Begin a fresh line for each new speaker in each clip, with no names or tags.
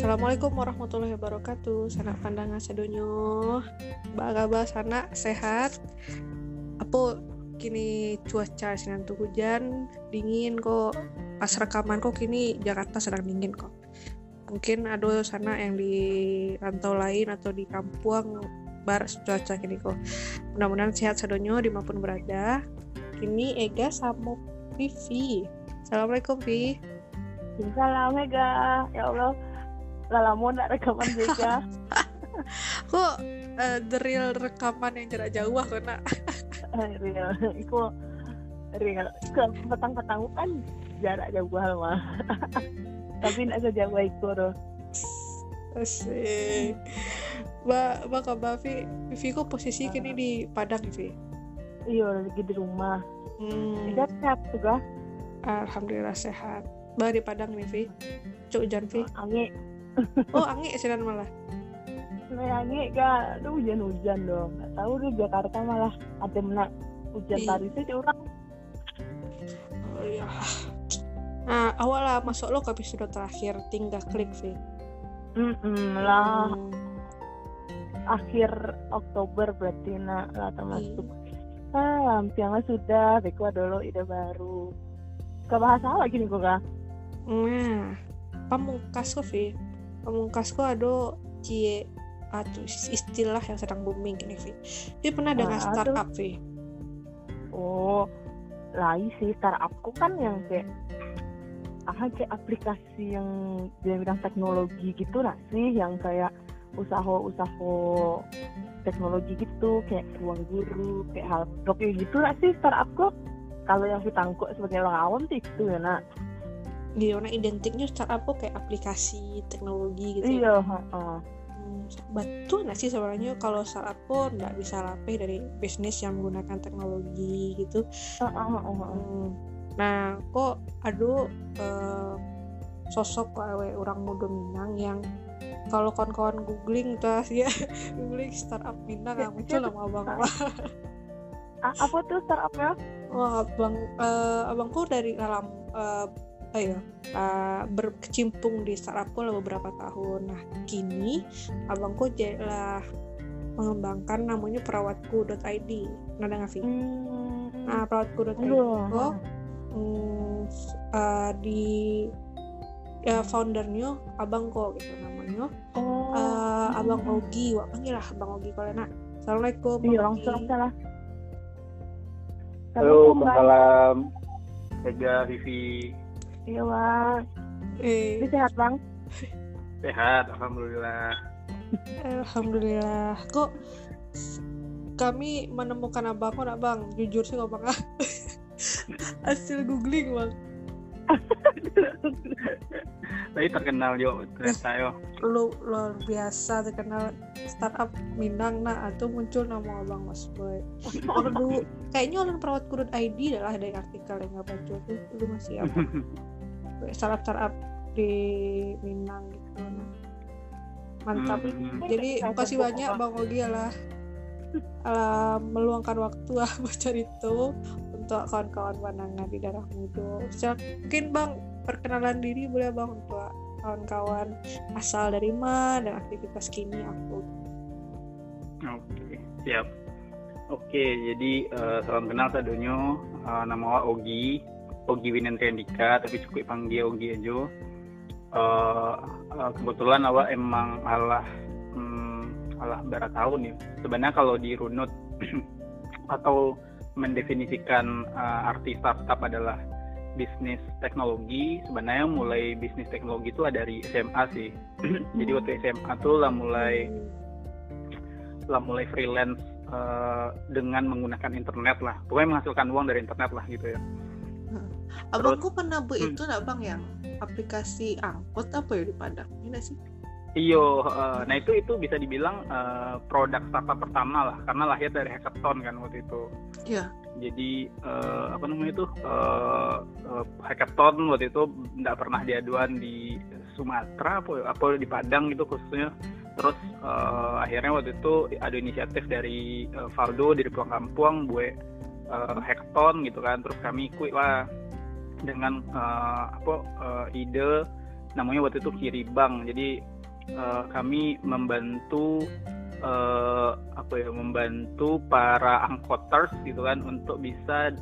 Assalamualaikum warahmatullahi wabarakatuh. Sanak pandangan sedonyo. Baga sana sehat. Apa kini cuaca sinantu hujan dingin kok. Pas rekaman kok kini Jakarta sedang dingin kok. Mungkin ada sana yang di rantau lain atau di kampung bar cuaca kini kok. Mudah-mudahan sehat sedonyo di mana pun berada. Kini Ega sama Vivi. Assalamualaikum Vi.
Salam Mega. Ya Allah. Nak rekaman Mega.
Kok uh, the real rekaman yang jarak jauh aku nak.
real. Iku real. Ke petang-petang kan jarak jauh mah. Tapi nak sejauh iku doh.
Asik. Ba, ba kabar Vi, Vivi kok posisi kini di Padang Vi?
Iya, lagi di rumah.
Hmm.
Tidak sehat juga.
Alhamdulillah sehat. Bah di Padang nih Vi. Cuk hujan Vi.
Angin.
Oh angin sinan malah.
Nah, angin gak, tuh hujan-hujan dong. Gak tahu di Jakarta malah ada menak hujan tadi sih orang.
Oh iya. Nah awal lah masuk lo ke episode terakhir tinggal klik Vi.
Mm lah
Hmm.
akhir Oktober berarti nak lah termasuk. Ah, lampiangnya sudah, Beko dulu ide baru. Gak bahasa lagi nih kok kak.
Nah, pamungkas kok Kok ada cie atau istilah yang sedang booming gini Vi. Dia pernah dengan
Ah, aduh.
startup Vi.
Oh, lain sih startupku kan yang kayak ah kayak aplikasi yang di bidang teknologi gitu lah sih yang kayak usaha-usaha teknologi gitu kayak ruang guru kayak hal kayak gitu lah sih startupku kalau yang ditangkuk sebagai orang awam sih itu ya nak
Di mana identiknya startup kok kayak aplikasi teknologi gitu. ya.
iya heeh.
Hmm, betul nggak sih sebenarnya kalau startup pun nggak bisa lapih dari bisnis yang menggunakan teknologi gitu. Hmm. Nah, kok aduh eh, sosok awe orang muda Minang yang kalau kawan-kawan googling tuh ya googling startup Minang
Ya,
yang muncul nama abang
ah.
lah.
Ah, apa tuh startupnya
Wah, abang eh, abangku dari dalam eh, ayo eh, berkecimpung di startup lah beberapa tahun. Nah, kini abangku lah mengembangkan namanya perawatku.id. Nada nggak,
hmm.
Nah, perawatku.id kok hmm, eh, di ya, foundernya abang kok gitu namanya
oh
Eh, abang
Hmm.
Ogi wah panggil lah abang Ogi kalau enak assalamualaikum
iya
Ogi.
langsung salah
Halo, salam. Ega, Vivi.
Iya, Bang.
eh
Ini sehat, Bang?
Sehat, Alhamdulillah.
alhamdulillah kok kami menemukan abang kok nak bang jujur sih ngomong ah hasil googling bang
Tadi terkenal yo, ternyata yo.
lu luar biasa terkenal startup Minang nah atau muncul nama abang Mas Boy. Aduh, kayaknya orang perawat kurut ID lah dari artikel yang nggak baca tuh lu masih apa? Startup startup di Minang gitu nah. mantap.
Hmm.
jadi
Saya
makasih
tepuk
banyak bang Ogi lah. Uh, meluangkan waktu lah buat cerita untuk kawan-kawan pandangan di darah Siap- mungkin bang perkenalan diri boleh bang untuk kawan-kawan asal dari mana dan aktivitas kini aku
Oke, siap. Oke, jadi eh, salam kenal sadonyo. Eh, nama wa Ogi, Ogi Andika, tapi cukup panggil Ogi aja. Eh, eh, kebetulan awak emang alah hmm, alah berapa tahun ya. Sebenarnya kalau dirunut atau mendefinisikan eh, arti startup adalah bisnis teknologi. Sebenarnya mulai bisnis teknologi itu lah dari SMA sih. Jadi waktu SMA tuh lah mulai lah mulai freelance eh, dengan menggunakan internet lah. Pokoknya menghasilkan uang dari internet lah gitu ya.
Abangku pernah bu
Hmm.
itu nak bang yang aplikasi angkot apa ya di Padang ini sih
iyo eh, nah itu itu bisa dibilang eh, produk startup pertama lah karena lahir dari hackathon kan waktu itu.
Iya.
jadi eh, apa namanya itu eh, eh, hackathon waktu itu nggak pernah diaduan di Sumatera apa apa di Padang gitu khususnya. Terus eh, akhirnya waktu itu ada inisiatif dari eh, Valdo dari Pulang Kampung buat eh, hackathon gitu kan. Terus kami ikut lah dengan eh, apa eh, ide namanya waktu itu kiri bank jadi uh, kami membantu uh, apa ya membantu para angkoters gitu kan untuk bisa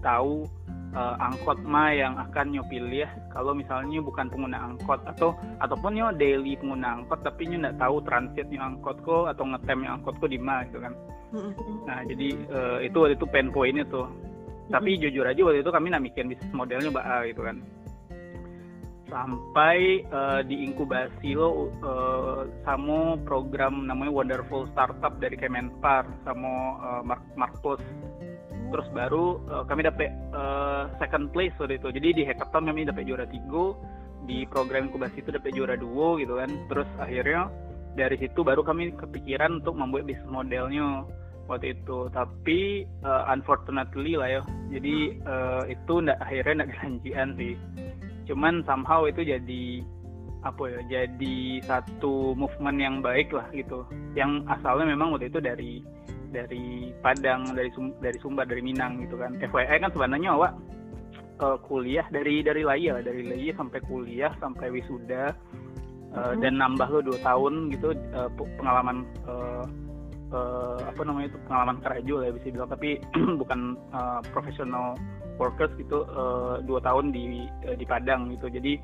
tahu uh, angkot ma yang akan nyo pilih. Kalau misalnya bukan pengguna angkot atau ataupun nyo daily pengguna angkot tapi nyo nggak tahu transitnya angkotku atau ngetemnya angkotku di mana gitu kan. Nah jadi uh, itu waktu itu pain pointnya tuh. Tapi jujur aja waktu itu kami namikin bisnis modelnya mbak gitu kan sampai uh, diinkubasi lo uh, sama program namanya Wonderful Startup dari Kemenpar sama uh, Mark Markus terus baru uh, kami dapat uh, second place waktu itu. Jadi di hackathon kami dapat juara tiga di program inkubasi itu dapat juara dua gitu kan. Terus akhirnya dari situ baru kami kepikiran untuk membuat bisnis modelnya waktu itu. Tapi uh, unfortunately lah ya. Jadi uh, itu ndak akhirnya ndak kelanjian sih cuman somehow itu jadi apa ya jadi satu movement yang baik lah gitu. Yang asalnya memang waktu itu dari dari Padang dari Sum, dari Sumbar dari Minang gitu kan. FYI kan sebenarnya awak uh, kuliah dari dari Laya dari Laya sampai kuliah sampai wisuda uh, dan nambah lo dua tahun gitu uh, pengalaman uh, uh, apa namanya itu pengalaman kerja lah ya bisa bilang tapi bukan uh, profesional workers gitu uh, dua tahun di uh, di Padang gitu. Jadi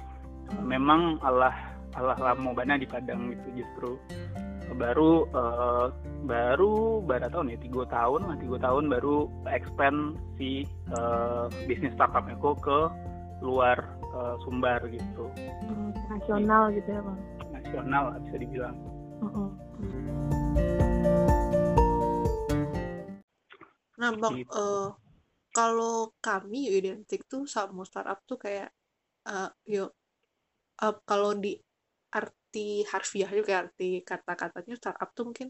uh, memang Allah Allah lama bana di Padang gitu justru. Baru uh, baru berapa tahun ya? Tiga tahun lah tiga tahun baru expand si uh, bisnis startup Eko ke luar uh, Sumbar gitu.
Hmm, nasional gitu ya bang?
Nasional bisa dibilang. Uh -uh.
nah bang gitu. uh, kalau kami identik tuh sama startup tuh kayak uh, yuk uh, kalau di arti harfiah juga arti kata-katanya startup tuh mungkin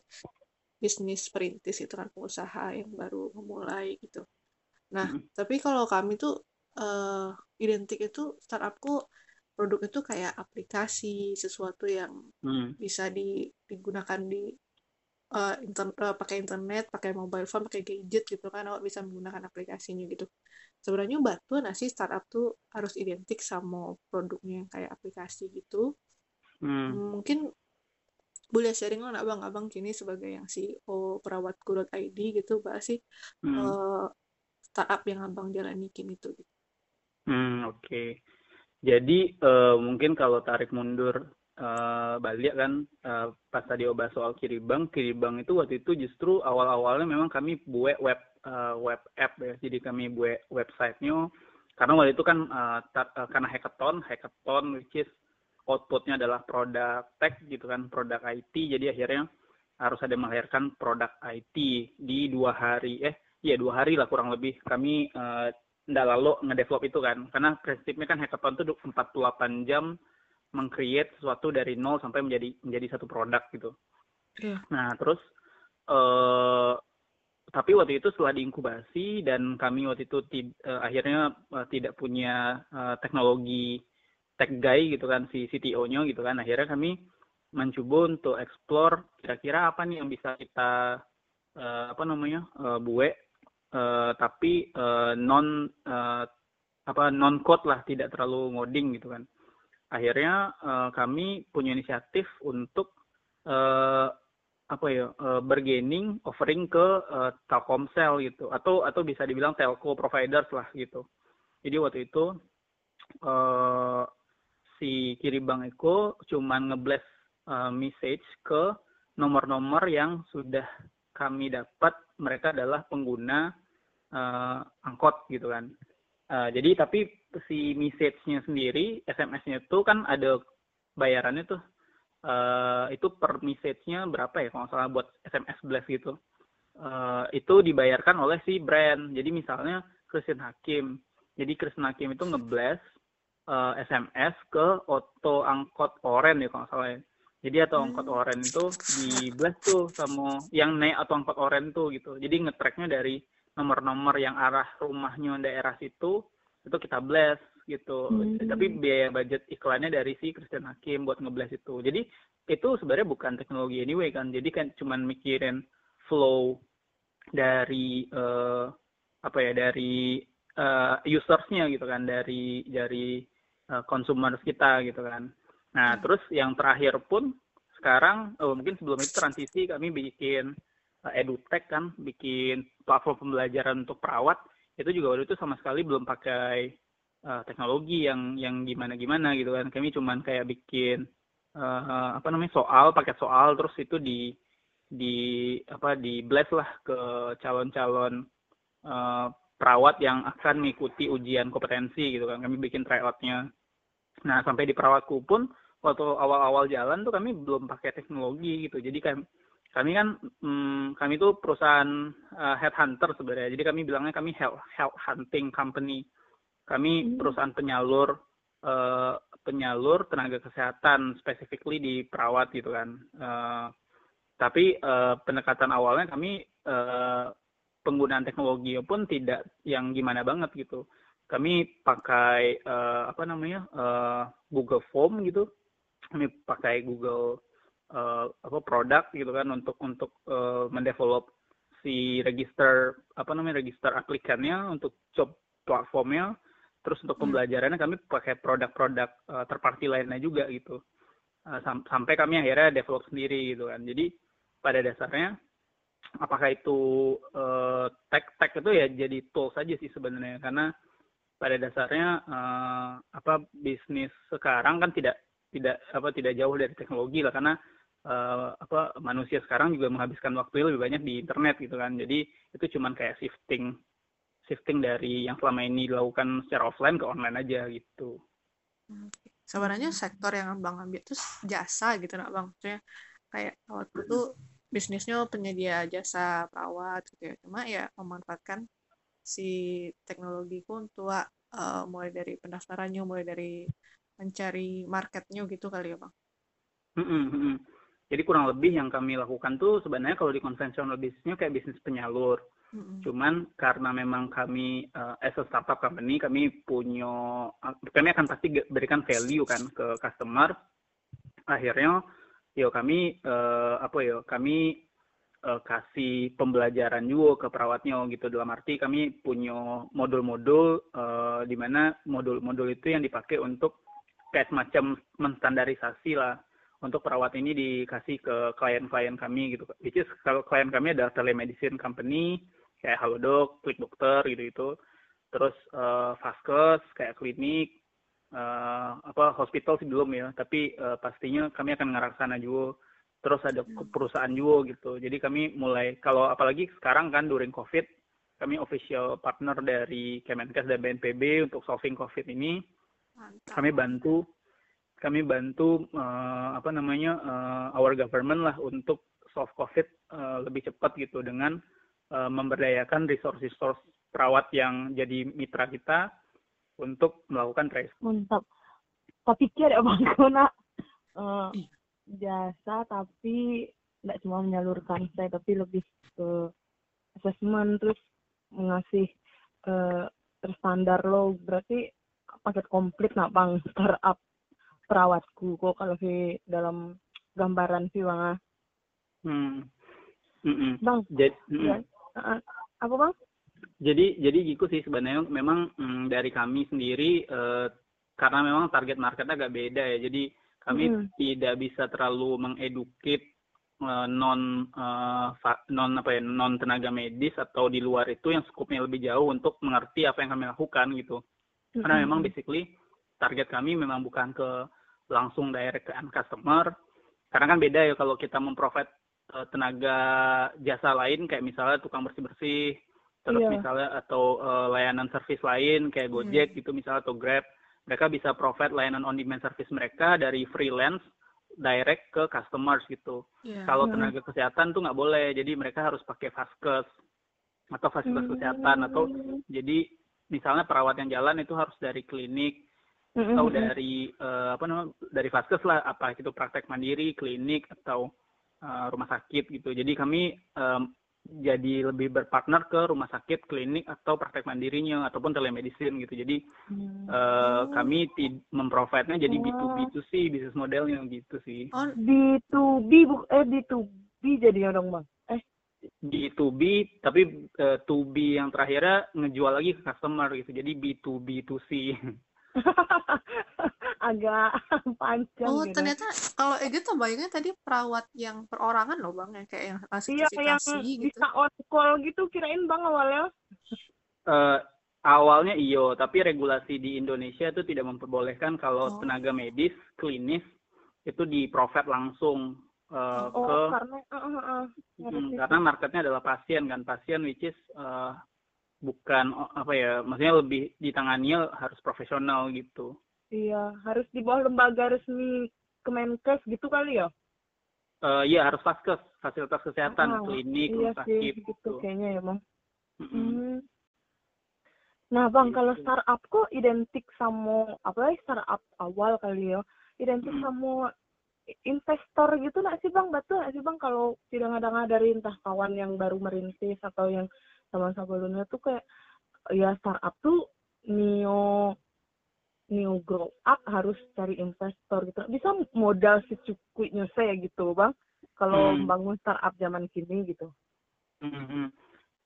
bisnis perintis itu kan pengusaha yang baru memulai gitu. Nah, mm -hmm. tapi kalau kami tuh uh, identik itu startupku produk itu kayak aplikasi sesuatu yang mm. bisa di, digunakan di uh, inter, uh, pakai internet, pakai mobile phone, pakai gadget gitu kan, awak bisa menggunakan aplikasinya gitu. Sebenarnya batu nasi startup tuh harus identik sama produknya yang kayak aplikasi gitu hmm. mungkin boleh sharing lo nak bang abang kini sebagai yang CEO perawat ID gitu bahas sih hmm. uh, startup yang abang jalani kini tuh gitu.
Hmm oke. Okay. Jadi uh, mungkin kalau tarik mundur uh, balik kan uh, pas tadi obah soal Kiribang, Kiribang itu waktu itu justru awal-awalnya memang kami buat web uh, web app ya. Jadi kami buat websitenya karena waktu itu kan uh, karena hackathon, hackathon which is outputnya adalah produk tech gitu kan, produk IT. Jadi akhirnya harus ada melahirkan produk IT di dua hari, eh iya dua hari lah kurang lebih. Kami uh, nggak lalu ngedevelop itu kan, karena prinsipnya kan hackathon itu 48 jam mengcreate sesuatu dari nol sampai menjadi menjadi satu produk gitu. Yeah. Nah terus uh, tapi waktu itu setelah diinkubasi dan kami waktu itu uh, akhirnya uh, tidak punya uh, teknologi tech guy gitu kan si CTO-nya gitu kan akhirnya kami mencoba untuk explore kira-kira apa nih yang bisa kita uh, apa namanya uh, buat uh, tapi uh, non uh, apa non code lah tidak terlalu ngoding gitu kan akhirnya uh, kami punya inisiatif untuk uh, apa ya uh, bergaining offering ke uh, Telkomsel gitu. Atau atau bisa dibilang telco providers lah gitu. Jadi waktu itu uh, si kiri bank Eko cuman ngeblast uh, message ke nomor-nomor yang sudah kami dapat. Mereka adalah pengguna uh, angkot gitu kan. Uh, jadi tapi si message-nya sendiri, SMS-nya itu kan ada bayarannya tuh. Uh, itu per message-nya berapa ya kalau salah buat SMS blast gitu. Uh, itu dibayarkan oleh si brand. Jadi misalnya Christian Hakim. Jadi Christian Hakim itu ngeblast uh, eh, SMS ke auto angkot oren ya kalau salah ya. Jadi atau angkot oren itu di blast tuh sama yang naik atau angkot oren tuh gitu. Jadi ngetracknya dari nomor-nomor yang arah rumahnya daerah situ itu kita blast gitu. Hmm. Tapi biaya budget iklannya dari si Christian Hakim buat ngeblast itu. Jadi itu sebenarnya bukan teknologi anyway kan. Jadi kan cuman mikirin flow dari uh, apa ya dari uh, usersnya gitu kan dari dari uh, consumers kita gitu kan. Nah, terus yang terakhir pun sekarang oh, mungkin sebelum itu transisi kami bikin uh, edutech kan, bikin platform pembelajaran untuk perawat itu juga waktu itu sama sekali belum pakai uh, teknologi yang yang gimana gimana gitu kan. Kami cuman kayak bikin uh, apa namanya soal, paket soal terus itu di di apa di blast lah ke calon-calon uh, perawat yang akan mengikuti ujian kompetensi gitu kan. Kami bikin tryoutnya. Nah sampai di perawatku pun waktu awal-awal jalan tuh kami belum pakai teknologi gitu. Jadi kami kami kan hmm, kami tuh perusahaan uh, headhunter sebenarnya jadi kami bilangnya kami health, health hunting company kami hmm. perusahaan penyalur uh, penyalur tenaga kesehatan specifically di perawat gitu kan uh, tapi uh, pendekatan awalnya kami uh, penggunaan teknologi pun tidak yang gimana banget gitu. Kami pakai uh, apa namanya uh, Google Form gitu, kami pakai Google uh, apa produk gitu kan untuk untuk uh, mendevelop si register apa namanya register aplikannya untuk job platformnya. Terus untuk hmm. pembelajarannya kami pakai produk-produk uh, terparty lainnya juga gitu. Uh, sam sampai kami akhirnya develop sendiri gitu kan. Jadi pada dasarnya apakah itu uh, tech tech itu ya jadi tools saja sih sebenarnya karena pada dasarnya uh, apa bisnis sekarang kan tidak tidak apa tidak jauh dari teknologi lah karena uh, apa manusia sekarang juga menghabiskan waktu lebih banyak di internet gitu kan. Jadi itu cuman kayak shifting shifting dari yang selama ini dilakukan secara offline ke online aja gitu.
Sebenarnya sektor yang abang ambil itu jasa gitu nak bang, maksudnya kayak waktu itu bisnisnya penyedia jasa perawat gitu ya. Cuma ya memanfaatkan si teknologiku untuk uh, mulai dari pendaftarannya mulai dari mencari marketnya gitu kali ya bang.
Mm -hmm. Jadi kurang lebih yang kami lakukan tuh sebenarnya kalau di konvensional bisnisnya kayak bisnis penyalur. Mm -hmm. cuman karena memang kami uh, as a startup company kami punya kami akan pasti berikan value kan ke customer. Akhirnya yo kami uh, apa yo kami uh, kasih pembelajaran juga ke perawatnya gitu. Dalam arti kami punya modul-modul uh, di mana modul-modul itu yang dipakai untuk kayak semacam menstandarisasi lah untuk perawat ini dikasih ke klien-klien kami gitu which is kalau klien kami adalah telemedicine company kayak Halodoc, Klik Dokter gitu itu terus uh, Vaskes kayak klinik uh, apa hospital sih belum ya. Tapi uh, pastinya kami akan ngarah sana juga. Terus ada hmm. perusahaan juga gitu. Jadi kami mulai kalau apalagi sekarang kan during covid kami official partner dari Kemenkes dan BNPB untuk solving covid ini. Mantap. kami bantu kami bantu uh, apa namanya uh, our government lah untuk solve covid uh, lebih cepat gitu dengan uh, memberdayakan resource-resource perawat yang jadi mitra kita untuk melakukan tracing.
Mantap. Tapi pikir ya Bang Kona uh, jasa tapi tidak cuma menyalurkan saya tapi lebih ke assessment terus mengasih uh, terstandar lo berarti paket komplit nak bang startup perawatku kok kalau sih dalam gambaran sih bang ah.
hmm. Mm -mm.
bang
jadi
ya, uh, apa bang
jadi jadi gitu sih sebenarnya memang mm, dari kami sendiri uh, karena memang target marketnya agak beda ya. Jadi kami mm. tidak bisa terlalu mengedukit uh, non uh, non apa ya non tenaga medis atau di luar itu yang skupnya lebih jauh untuk mengerti apa yang kami lakukan gitu. Mm. Karena memang basically target kami memang bukan ke langsung direct ke end customer. Karena kan beda ya kalau kita memprovide uh, tenaga jasa lain kayak misalnya tukang bersih-bersih terus yeah. misalnya atau uh, layanan service lain kayak hmm. Gojek hmm. gitu misalnya atau Grab mereka bisa provide layanan on demand service mereka dari freelance direct ke customers gitu. Yeah. Kalau hmm. tenaga kesehatan tuh nggak boleh, jadi mereka harus pakai vaskes atau fasilitas hmm. kesehatan atau jadi misalnya perawat yang jalan itu harus dari klinik. Atau dari uh, apa namanya dari vaskes lah, apa itu praktek mandiri, klinik atau uh, rumah sakit gitu. Jadi kami um, jadi lebih berpartner ke rumah sakit, klinik atau praktek mandirinya ataupun telemedicine gitu. Jadi hmm. uh, kami memprovide-nya jadi B2B2C bisnis modelnya gitu sih.
Oh, B2B bu eh B2B jadinya dong, Bang. Eh
B2B tapi uh, eh, 2B yang terakhirnya ngejual lagi ke customer gitu. Jadi B2B2C.
agak panjang
Oh,
gitu.
ternyata kalau Ega tuh bayangnya tadi perawat yang perorangan loh Bang, yang kayak yang
Iya, yang
gitu.
bisa on call gitu kirain bang awalnya.
Eh, awalnya iyo, tapi regulasi di Indonesia itu tidak memperbolehkan kalau
Oh.
tenaga medis klinis itu di profit langsung eh,
Oh,
ke
karena uh, uh, uh,
Mm,
ngerti.
karena marketnya adalah pasien kan pasien which is eh, bukan oh, apa ya maksudnya lebih ditangani harus profesional gitu
Iya, harus di bawah lembaga resmi Kemenkes gitu kali ya?
Eh, iya harus faskes fasilitas kesehatan
Ah,
klinik
iya
rumah
sih,
sakit
gitu
gitu.
kayaknya ya bang.
Mm-mm.
Hmm. Nah bang, kalau
Gitu.
startup kok identik sama apa ya startup awal kali ya? Identik
Hmm.
sama investor gitu nak sih bang? Betul nggak sih bang kalau tidak ada dari entah kawan yang baru merintis atau yang sama sebelumnya tuh kayak ya startup tuh neo new grow up harus cari investor gitu. Bisa modal secukupnya saya gitu bang. Kalau
Hmm.
bangun startup zaman kini gitu.
Mhm.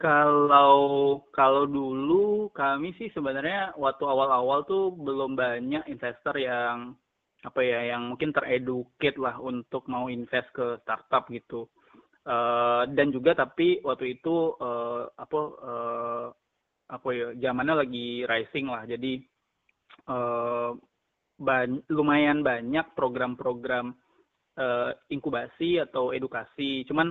Kalau kalau dulu kami sih sebenarnya waktu awal-awal tuh belum banyak investor yang apa ya yang mungkin tereducate lah untuk mau invest ke startup gitu. Eh, dan juga tapi waktu itu eh, apa eh, apa ya zamannya lagi rising lah. Jadi eh, ban- lumayan banyak program-program eh, inkubasi atau edukasi. Cuman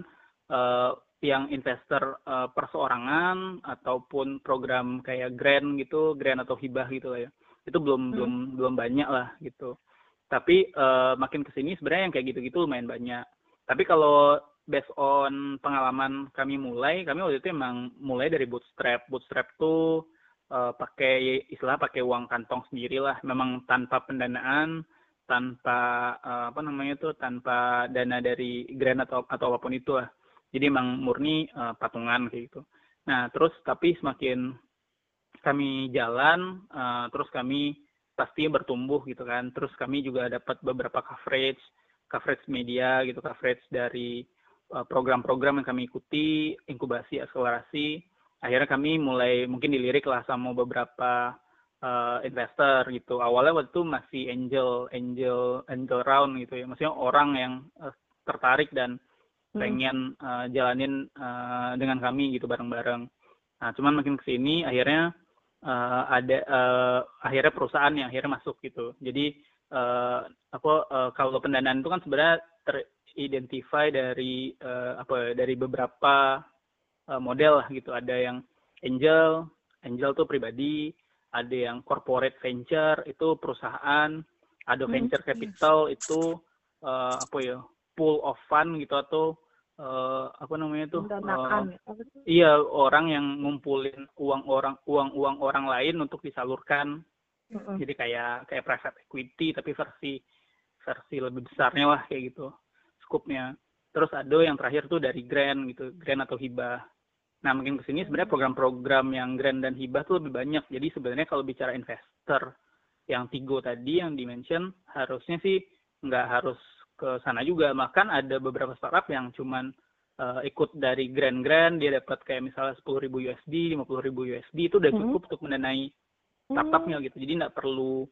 eh, yang investor eh, perseorangan ataupun program kayak grant gitu, grant atau hibah gitu lah ya. Itu belum
Hmm.
belum belum banyak lah gitu. Tapi eh, makin ke sini sebenarnya yang kayak gitu-gitu lumayan banyak. Tapi kalau based on pengalaman kami mulai, kami waktu itu emang mulai dari bootstrap. Bootstrap tuh eh, pakai istilah pakai uang kantong sendiri lah, memang tanpa pendanaan, tanpa eh, apa namanya tuh, tanpa dana dari grant atau atau apa pun itu lah. Jadi emang murni eh, patungan kayak gitu. Nah terus tapi semakin kami jalan, eh, terus kami pasti bertumbuh gitu kan. Terus kami juga dapat beberapa coverage, coverage media gitu, coverage dari program-program yang kami ikuti, inkubasi, akselerasi. Akhirnya kami mulai mungkin dilirik lah sama beberapa eh, investor gitu. Awalnya waktu itu masih angel, angel, angel round gitu ya. Maksudnya orang yang eh, tertarik dan
Hmm.
pengen eh, jalanin eh, dengan kami gitu bareng-bareng. Nah, cuman makin ke sini akhirnya eh, ada eh, akhirnya perusahaan yang akhirnya masuk gitu. Jadi eh, apa eh, kalau pendanaan itu kan sebenarnya teridentify dari eh, apa dari beberapa eh, model lah gitu. Ada yang angel, angel tuh pribadi, ada yang corporate venture itu perusahaan, ada
Hmm,
venture capital itu eh, apa ya pool of fund gitu atau eh, apa namanya tuh
sih?
iya orang yang ngumpulin uang orang uang uang orang lain untuk disalurkan
Mm-mm.
jadi kayak kayak private equity tapi versi versi lebih besarnya lah kayak gitu skupnya terus ada yang terakhir tuh dari grant gitu grant atau hibah nah mungkin ke sini sebenarnya program-program yang grant dan hibah tuh lebih banyak. Jadi sebenarnya kalau bicara investor yang tigo tadi yang dimention harusnya sih nggak harus ke sana juga. Bahkan ada beberapa startup yang cuman eh, ikut dari grant-grant dia dapat kayak misalnya 10.000 USD 50.000 USD itu udah
Mhm.
cukup untuk mendanai startupnya gitu. Jadi nggak perlu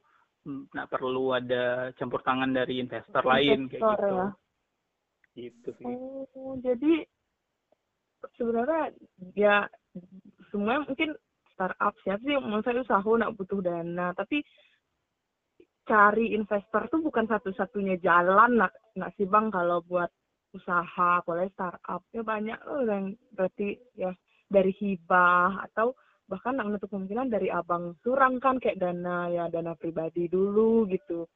nggak perlu ada campur tangan dari investor lain kayak
Investor,
gitu.
ya.
Gitu sih.
Oh, jadi sebenarnya ya semuanya mungkin startup siapa sih? Saya usaha nak butuh dana tapi cari investor tuh bukan satu-satunya jalan nak nak sih bang kalau buat usaha apalagi startup. Ya banyak loh yang berarti ya dari hibah atau bahkan nak menutup kemungkinan dari abang surang kan kayak dana ya dana pribadi dulu gitu.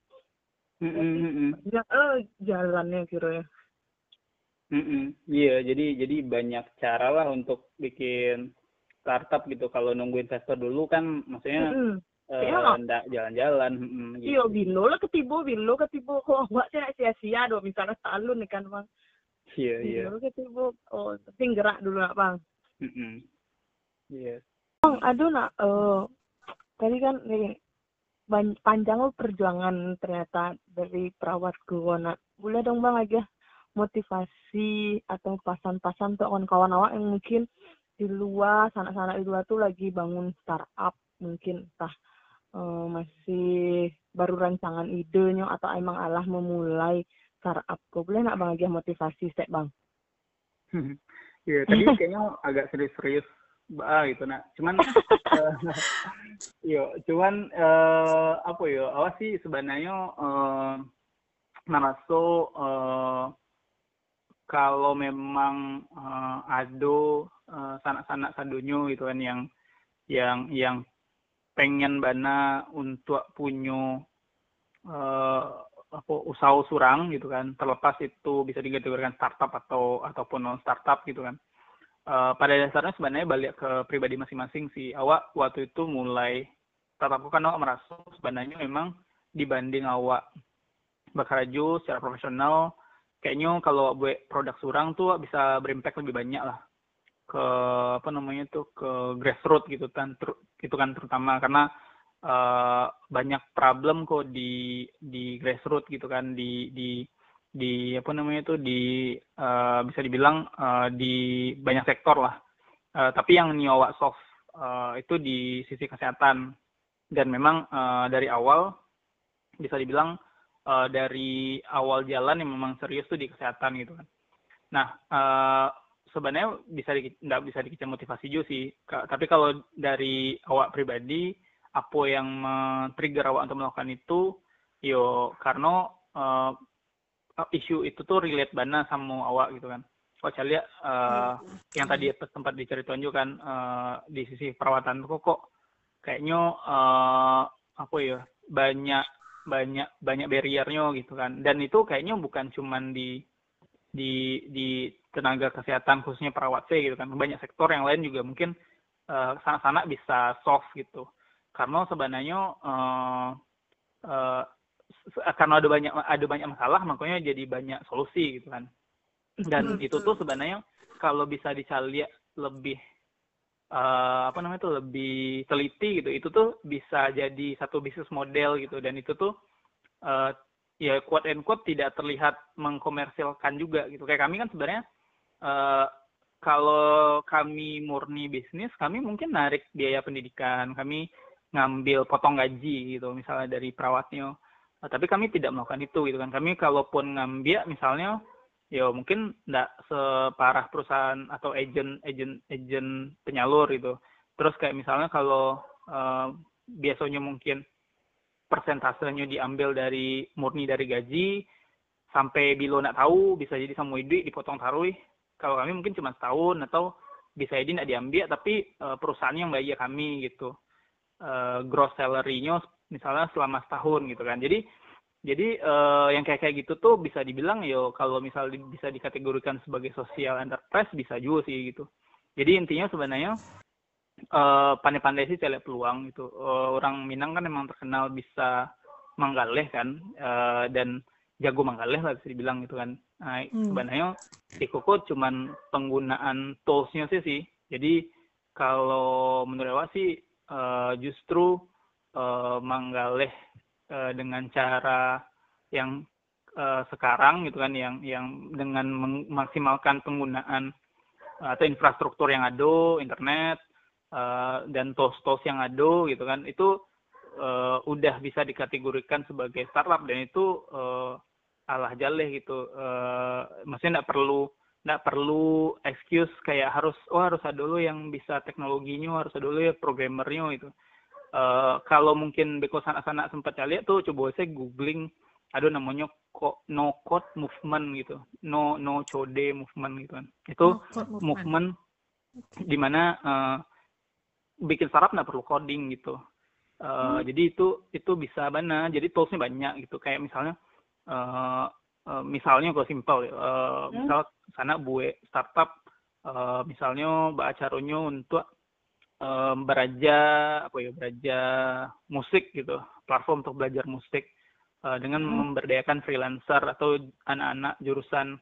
Mm, mm, mm, mm.
ya eh jalannya kira ya
Mm-mm. Iya, jadi jadi banyak cara lah untuk bikin startup gitu. Kalau nunggu investor dulu kan, maksudnya eh,
Iya.
ndak jalan-jalan. mm, gitu.
Iya, bilo lah ketibo, bilo ketibo. Oh, mbak saya sia-sia dong, misalnya salun nih kan bang.
Iya, iya.
Bilo ketibo. Oh, tapi gerak dulu nak bang.
Mm-mm. Iya.
Bang, aduh nak, eh tadi kan nih panjang lo perjuangan ternyata dari perawat gua nak. Boleh dong bang aja motivasi atau pasan-pasan untuk kawan-kawan awak yang mungkin di luar sana-sana di luar tuh lagi bangun startup mungkin entah uh, masih baru rancangan idenya atau emang Allah memulai startup kok boleh nak bang lagi motivasi sih bang
Iya, tadi kayaknya agak serius-serius ah gitu nak. Cuman uh, yo, cuman uh, apa yo? Awas sih sebenarnya uh, naraso uh, kalau memang uh, ada uh, sanak-sanak sadonyo gitu kan yang yang yang pengen bana untuk punya uh, apa usaha surang gitu kan terlepas itu bisa dikategorikan startup atau ataupun non startup gitu kan uh, pada dasarnya sebenarnya balik ke pribadi masing-masing sih. Awak waktu itu mulai startupku kan awak merasa sebenarnya memang dibanding awak bekerja secara profesional kayaknya kalau buat produk surang tuh bisa berimpact lebih banyak lah ke apa namanya tuh ke grassroots gitu kan itu kan terutama. Karena uh, banyak problem kok di di grassroots gitu kan di di di apa namanya itu di uh, bisa dibilang uh, di banyak sektor lah. Uh, tapi yang nyawa soft uh, itu di sisi kesehatan. Dan memang uh, dari awal bisa dibilang uh, dari awal jalan yang memang serius tuh di kesehatan gitu kan. Nah uh, sebenarnya bisa di, bisa dikecil motivasi juga sih tapi kalau dari awak pribadi apa yang men-trigger awak untuk melakukan itu? Yo karena uh, isu itu tuh relate bana sama awak gitu kan. Kalau saya lihat uh, hmm. yang tadi tempat diceritain juga kan uh, di sisi perawatan kok kok kayaknya uh, apa ya banyak banyak banyak barriernya gitu kan. Dan itu kayaknya bukan cuman di di di tenaga kesehatan khususnya perawat saya gitu kan. Banyak sektor yang lain juga mungkin uh, sana-sana bisa soft gitu. Karena sebenarnya uh, uh, karena ada banyak ada banyak masalah makanya jadi banyak solusi gitu kan. Dan itu tuh sebenarnya kalau bisa dicari lebih uh, apa namanya tuh lebih teliti gitu. Itu tuh bisa jadi satu bisnis model gitu. Dan itu tuh uh, ya quote and quote tidak terlihat mengkomersilkan juga gitu. Kayak kami kan sebenarnya uh, kalau kami murni bisnis kami mungkin narik biaya pendidikan. Kami ngambil potong gaji gitu misalnya dari perawatnya. Tapi kami tidak melakukan itu gitu kan. Kami kalaupun ngambil misalnya ya mungkin tidak separah perusahaan atau agent agent agent penyalur gitu. Terus kayak misalnya kalau uh, biasanya mungkin persentasenya diambil dari murni dari gaji sampai bilo nak tahu bisa jadi sama duit dipotong taruh. Kalau kami mungkin cuma setahun atau bisa jadi tidak diambil tapi uh, perusahaan yang bayar kami gitu. Uh, gross salary-nya misalnya selama setahun gitu kan. Jadi jadi uh, yang kayak kayak gitu tuh bisa dibilang yo kalau misal di, bisa dikategorikan sebagai social enterprise bisa juga sih gitu. Jadi intinya sebenarnya uh, pandai-pandai sih cari peluang gitu. Uh, orang Minang kan memang terkenal bisa manggaleh kan uh, dan jago manggaleh lah bisa dibilang gitu kan. Nah, hmm. sebenarnya di Koko cuman penggunaan toolsnya sih sih. Jadi kalau menurut saya sih uh, justru uh, menggalih uh, dengan cara yang uh, sekarang gitu kan yang yang dengan memaksimalkan penggunaan uh, atau infrastruktur yang ada internet uh, dan tools-tools yang ada gitu kan itu uh, udah bisa dikategorikan sebagai startup dan itu uh, alah jaleh gitu. Uh, maksudnya tidak perlu nggak perlu excuse kayak harus oh harus ada dulu yang bisa teknologinya harus ada dulu ya programmernya itu uh, kalau mungkin beko sana-sana sempat lihat tuh coba saya googling ada namanya kok no code movement gitu. No no code movement gitu kan. Itu no movement, di mana uh, bikin startup nggak perlu coding gitu. Uh, hmm. jadi itu itu bisa mana jadi toolsnya banyak gitu. Kayak misalnya uh, uh, misalnya gue simpel uh, hmm. misal sana buat startup uh, misalnya mbak acaranya untuk uh, beraja apa ya beraja musik gitu platform untuk belajar musik uh, dengan hmm. memberdayakan freelancer atau anak-anak jurusan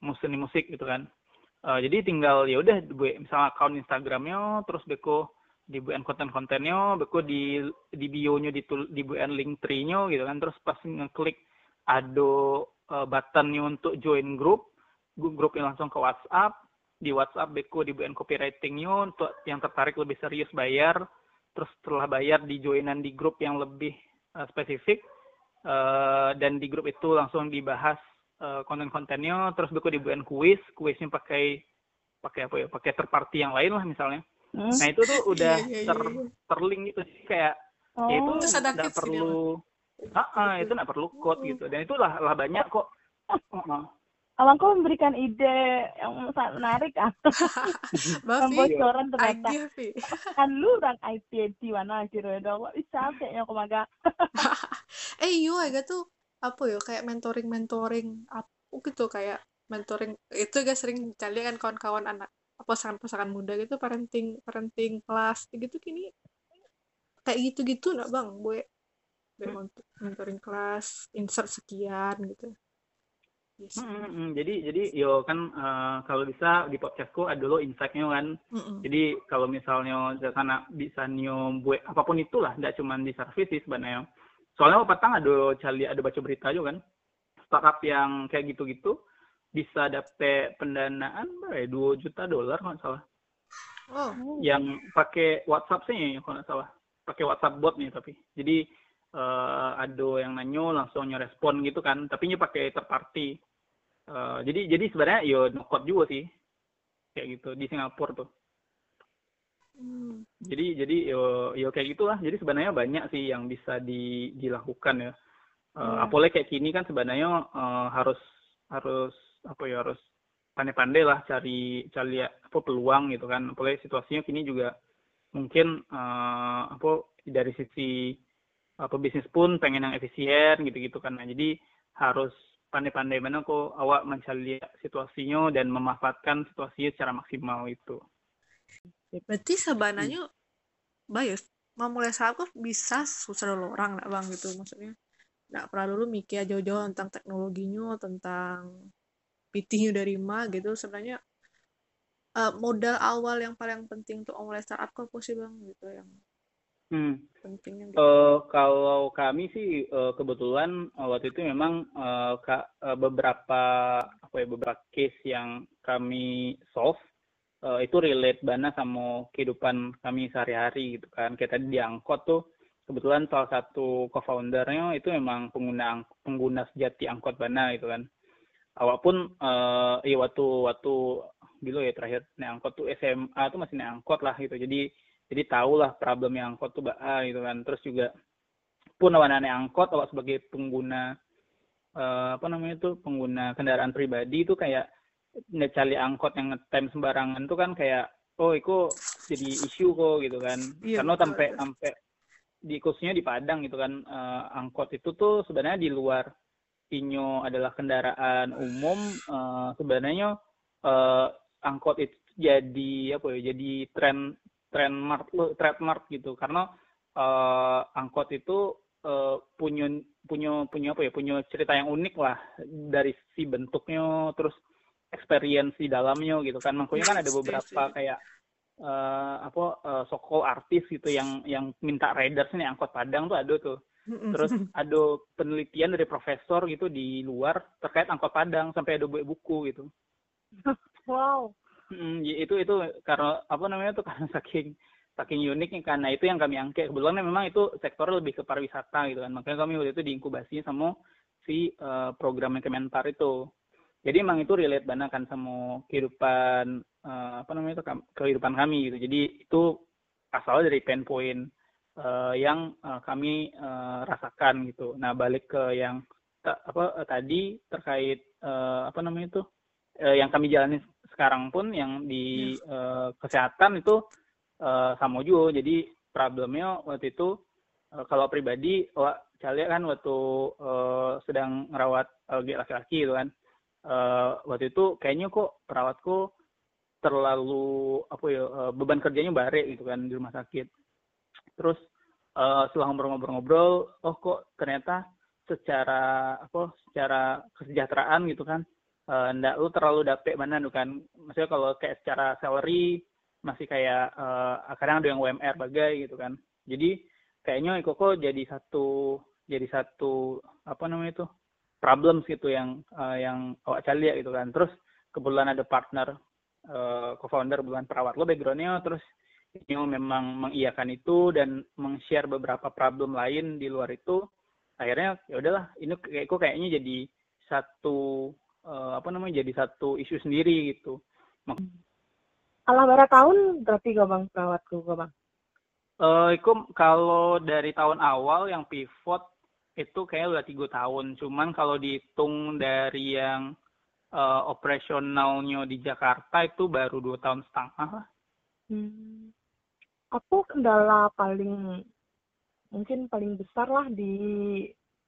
musik musik gitu kan uh, jadi tinggal ya udah misalnya akun Instagramnya terus beko di buat konten-kontennya beko di di bio-nya di di buat link tree-nya gitu kan terus pas ngeklik ada uh, buttonnya untuk join grup grupnya langsung ke WhatsApp di WhatsApp Beko dibuat copywritingnya untuk yang tertarik lebih serius bayar terus setelah bayar di joinan di grup yang lebih uh, spesifik uh, dan di grup itu langsung dibahas uh, konten-kontennya terus beku dibuat kuis kuisnya pakai pakai apa ya pakai terparty yang lain lah misalnya hmm? nah itu tuh udah yeah, yeah, yeah, ter terlink gitu sih kayak oh. ya itu nggak perlu ah, ah itu nggak perlu code gitu dan itu lah lah banyak kok
Abangku memberikan ide yang sangat menarik ah. Pembocoran ternyata. kan lu orang IT di mana kira dong. Bisa kayaknya aku maga.
eh iya agak tuh apa ya kayak mentoring mentoring apa gitu kayak mentoring itu gak sering cari kan kawan-kawan anak pasangan-pasangan muda gitu parenting parenting kelas gitu kini kayak gitu-gitu nak bang gue mentoring kelas insert sekian gitu
Yes. Mm -hmm. Jadi jadi yo kan uh, kalau bisa di podcastku ada lo insightnya kan. Mm -hmm. Jadi kalau misalnya sana bisa nyo buat apa pun itulah, tidak cuma di service sih sebenarnya. Soalnya apa petang ada cari ada baca berita juga kan. Startup yang kayak gitu-gitu bisa dapet pendanaan berapa dua juta dolar kalau salah. Oh. Yang pakai WhatsApp sih kalau nggak salah. Pakai WhatsApp bot nih tapi. Jadi uh, ada yang nanyo langsung respon gitu kan. Tapi nyo pakai third party. Uh, jadi jadi sebenarnya yo nokot juga sih. Kayak gitu di Singapura tuh. Hmm. jadi jadi yo yo kayak gitulah. Jadi sebenarnya banyak sih yang bisa di, dilakukan ya. Uh, hmm. apalagi kayak kini kan sebenarnya uh, harus harus apa ya harus pandai-pandai lah cari cari apa peluang gitu kan. Apalagi situasinya kini juga mungkin uh, apa dari sisi apa bisnis pun pengen yang efisien gitu-gitu kan. Nah, jadi harus pandai-pandai. Mana kok awak mencari situasinya dan memanfaatkan situasinya secara maksimal itu
berarti sebenarnya hmm. bias mau mulai saat kok bisa susah dulu orang lah bang gitu. Maksudnya nggak perlu dulu mikir jauh-jauh tentang teknologinya tentang PT-nya dari mana gitu. Sebenarnya uh, modal awal yang paling penting untuk mulai startup kok sih bang? Gitu yang
Hmm. Pentingnya gitu. Uh, kalau kami sih uh, kebetulan uh, waktu itu memang uh, ka, uh, beberapa apa ya beberapa case yang kami solve uh, itu relate banget sama kehidupan kami sehari-hari gitu kan. Kayak tadi di angkot tuh kebetulan salah satu co-foundernya itu memang pengguna pengguna sejati angkot bana gitu kan. Awak pun uh, iya waktu waktu dulu ya terakhir naik angkot tuh SMA tuh masih naik angkot lah gitu. Jadi jadi tahulah problem yang angkot tuh ah gitu kan. Terus juga pun awan aneh angkot awak sebagai pengguna uh, apa namanya tuh pengguna kendaraan pribadi itu kayak ngecali angkot yang ngetem sembarangan tuh kan kayak oh itu jadi isu kok gitu kan. Iya, karena sampai sampai di khususnya di Padang gitu kan uh, angkot itu tuh sebenarnya di luar Inyo adalah kendaraan umum uh, sebenarnya uh, angkot itu jadi apa ya jadi tren trademark trademark gitu. Karena uh, angkot itu uh, punya punya punya apa ya punya cerita yang unik lah dari si bentuknya terus experience di dalamnya gitu kan. Makanya kan ada beberapa kayak uh, apa uh, sokol artis gitu yang yang minta riders nih angkot Padang tuh ada tuh. Terus ada penelitian dari profesor gitu di luar terkait angkot Padang sampai ada buku gitu.
Wow
Hmm, itu itu karena apa namanya tuh karena saking saking uniknya karena itu yang kami angkat kebetulan memang itu sektor lebih ke pariwisata gitu kan. Makanya kami waktu itu diinkubasi sama si uh, program Kemenpar itu. Jadi emang itu relate banget kan sama kehidupan uh, apa namanya itu kehidupan kami gitu. Jadi itu asal dari pain point uh, yang uh, kami uh, rasakan gitu. Nah balik ke yang apa tadi terkait uh, apa namanya itu uh, yang kami jalani sekarang pun yang di uh, kesehatan itu uh, sama juga. Jadi problemnya waktu itu uh, kalau pribadi wah Calia kan waktu uh, sedang merawat lagi laki-laki gitu kan uh, waktu itu kayaknya kok perawatku terlalu apa ya uh, beban kerjanya bare gitu kan di rumah sakit. Terus uh, setelah ngobrol-ngobrol-ngobrol oh kok ternyata secara apa secara kesejahteraan gitu kan uh, ndak lu terlalu dapet mana kan. Maksudnya kalau kayak secara salary masih kayak uh, kadang ada yang UMR bagai gitu kan. Jadi kayaknya Ikoko jadi satu jadi satu apa namanya itu problem gitu yang uh, yang awak cari gitu kan. Terus kebetulan ada partner uh, co-founder bukan perawat lo backgroundnya terus Nyo memang mengiyakan itu dan meng-share beberapa problem lain di luar itu. Akhirnya ya udahlah ini kayak kok kayaknya jadi satu uh, apa namanya jadi satu isu sendiri gitu.
Alah berapa tahun berarti gak bang perawatku gak bang?
Uh, itu kalau dari tahun awal yang pivot itu kayak udah tiga tahun. Cuman kalau dihitung dari yang uh, operasionalnya di Jakarta itu baru dua tahun setengah lah. Hmm
aku kendala paling mungkin paling besar lah di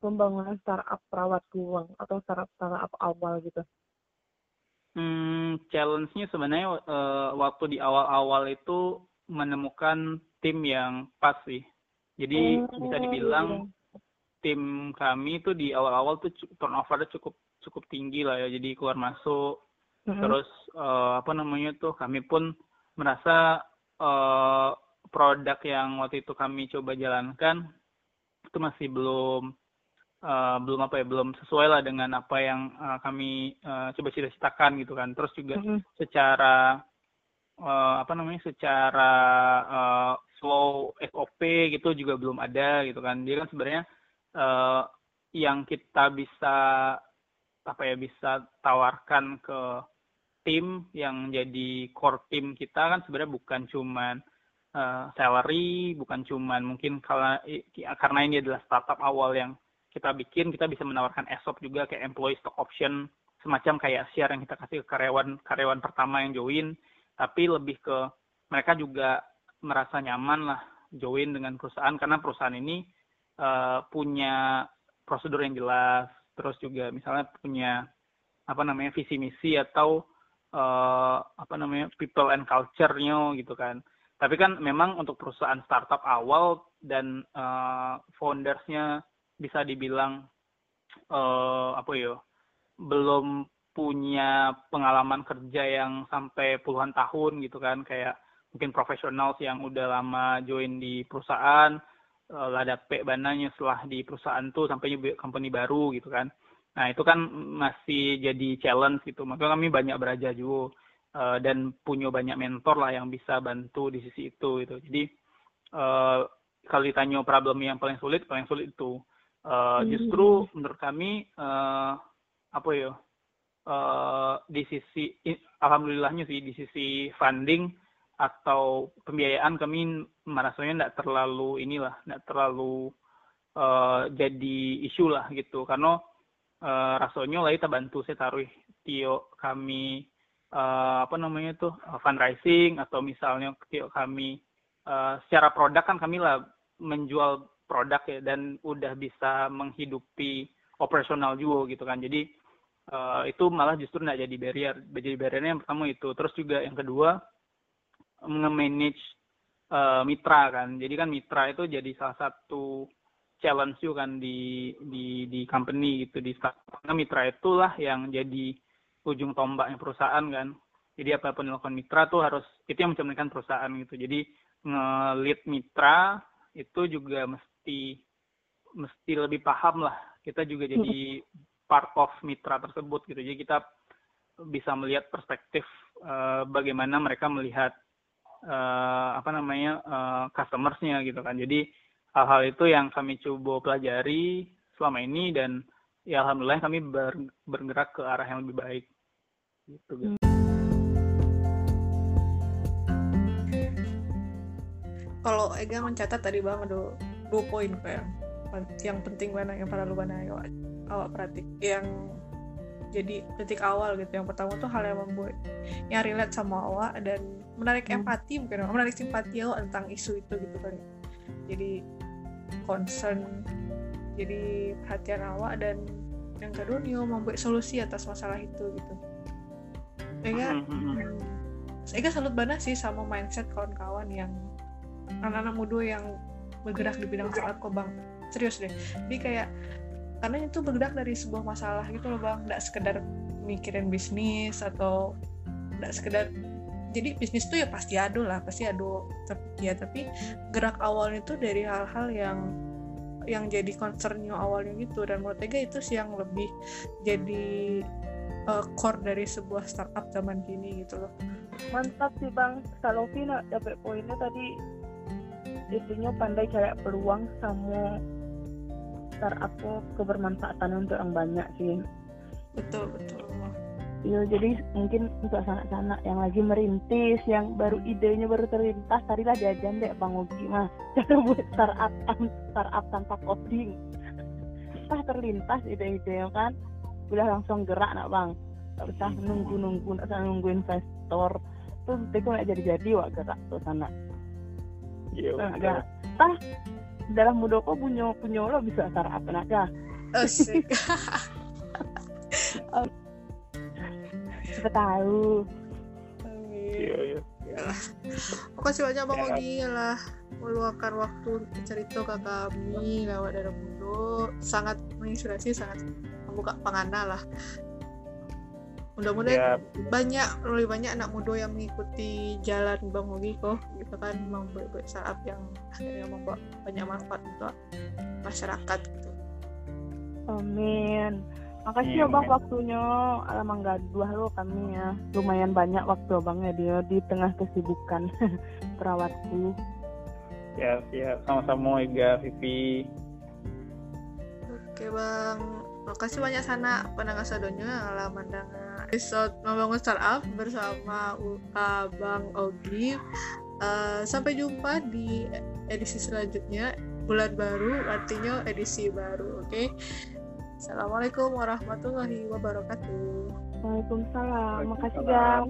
pembangunan startup perawat uang atau startup startup awal gitu.
Hmm, challenge-nya sebenarnya uh, waktu di awal-awal itu menemukan tim yang pas sih. Jadi oh, bisa dibilang iya. tim kami itu di awal-awal tuh turnover cukup cukup tinggi lah ya. Jadi keluar masuk. Mm -hmm. Terus uh, apa namanya tuh kami pun merasa uh, produk yang waktu itu kami coba jalankan itu masih belum uh, belum apa ya belum sesuai lah dengan apa yang uh, kami uh, coba cita-citakan gitu kan terus juga mm-hmm. secara uh, apa namanya secara uh, flow SOP gitu juga belum ada gitu kan dia kan sebenarnya uh, yang kita bisa apa ya bisa tawarkan ke tim yang jadi core tim kita kan sebenarnya bukan cuman uh, salary bukan cuman mungkin karena karena ini adalah startup awal yang kita bikin kita bisa menawarkan ESOP juga kayak employee stock option semacam kayak share yang kita kasih ke karyawan karyawan pertama yang join. Tapi lebih ke mereka juga merasa nyaman lah join dengan perusahaan karena perusahaan ini uh, punya prosedur yang jelas terus juga misalnya punya apa namanya visi misi atau uh, apa namanya people and culture-nya gitu kan. Tapi kan memang untuk perusahaan startup awal dan uh, foundersnya bisa dibilang uh, apa ya belum punya pengalaman kerja yang sampai puluhan tahun gitu kan. Kayak mungkin profesional yang udah lama join di perusahaan uh, lada pe bananya setelah di perusahaan tuh sampai company baru gitu kan. Nah itu kan masih jadi challenge gitu. Maka kami banyak belajar juga uh, dan punya banyak mentor lah yang bisa bantu di sisi itu itu jadi uh, kalau ditanya problem yang paling sulit paling sulit itu uh, justru menurut kami uh, apa ya uh, di sisi alhamdulillahnya sih di sisi funding atau pembiayaan kami merasanya tidak terlalu inilah tidak terlalu uh, jadi isu lah gitu. Karena uh, rasanya lah kita bantu saya taruh tio kami uh, apa namanya tuh uh, fundraising atau misalnya kami uh, secara produk kan kami lah menjual produk ya dan udah bisa menghidupi operasional juga gitu kan. Jadi uh, itu malah justru nggak jadi barrier. Jadi barriernya yang pertama itu. Terus juga yang kedua nge-manage uh, mitra kan. Jadi kan mitra itu jadi salah satu challenge juga kan di di di company gitu di karena mitra itulah yang jadi ujung tombaknya perusahaan kan. Jadi apa pun yang dilakukan mitra tuh harus itu yang mencerminkan perusahaan gitu. Jadi ngelit mitra itu juga mesti mesti lebih paham lah. Kita juga jadi part of mitra tersebut gitu. Jadi kita bisa melihat perspektif uh, bagaimana mereka melihat uh, apa namanya uh, customersnya gitu kan. Jadi hal-hal itu yang kami coba pelajari selama ini dan ya alhamdulillah kami bergerak ke arah yang lebih baik. Gitu hmm.
kalau Ega mencatat tadi bang ada dua poin kok yang yang penting mana yang para lu mana awak, awak pratik yang jadi titik awal gitu. Yang pertama tuh hal yang membuat yang relate sama awak dan menarik hmm. empati mungkin menarik simpati awak tentang isu itu gitu kan jadi concern jadi perhatian awak dan yang kedua nih membuat solusi atas masalah itu gitu. Saya saya salut banget sih sama mindset kawan-kawan yang anak-anak muda yang bergerak di bidang startup kok bang? Serius deh. Jadi kayak karena itu bergerak dari sebuah masalah gitu loh bang. Nggak sekedar mikirin bisnis atau nggak sekedar jadi bisnis tuh ya pasti ada lah pasti ada tapi ya tapi gerak awalnya itu dari hal-hal yang yang jadi concernnya awalnya gitu. Dan menurut saya itu sih yang lebih jadi uh, core dari sebuah startup zaman kini gitu loh.
Mantap sih bang. Salofi nak dapat poinnya tadi intinya pandai cari peluang sama startup kebermanfaatan untuk orang banyak sih
betul betul
Iya, jadi mungkin untuk sanak-sanak yang lagi merintis, yang baru idenya baru terlintas, tadilah jajan deh Bang Ogi mah. Cara buat startup, startup tanpa coding. Tah terlintas ide-ide kan, udah langsung gerak nak Bang. Gak usah nunggu-nunggu, gak usah nunggu investor. Terus itu nggak jadi-jadi wak gerak tuh sana.
Iya.
Nah, gak. Tah dalam mudoko punya punya lo bisa startup naga.
asik
Siapa tahu.
Iya, iya.
Makasih banyak Bang
Ya.
Ogi lah meluangkan waktu untuk cerita ke kami lewat dari mundo sangat menginspirasi sangat membuka pangana lah mudah-mudahan
Ya,
banyak lebih banyak anak muda yang mengikuti jalan Bang Ogi kok gitu kan membuat startup yang akhirnya membawa banyak manfaat untuk masyarakat gitu
Amin. Makasih ya bang
Bang.
waktunya. Alamang gaduh lo kami ya. Lumayan banyak waktu abangnya dia di tengah kesibukan perawatku.
ya, ya. Sama-sama Iga, Vivi.
Oke bang, makasih banyak sana pendengar telah mendengar episode membangun startup bersama uh, Bang Ogi. Uh, sampai jumpa di edisi selanjutnya bulan baru artinya edisi baru, oke? Assalamualaikum warahmatullahi wabarakatuh.
Waalaikumsalam. Makasih bang.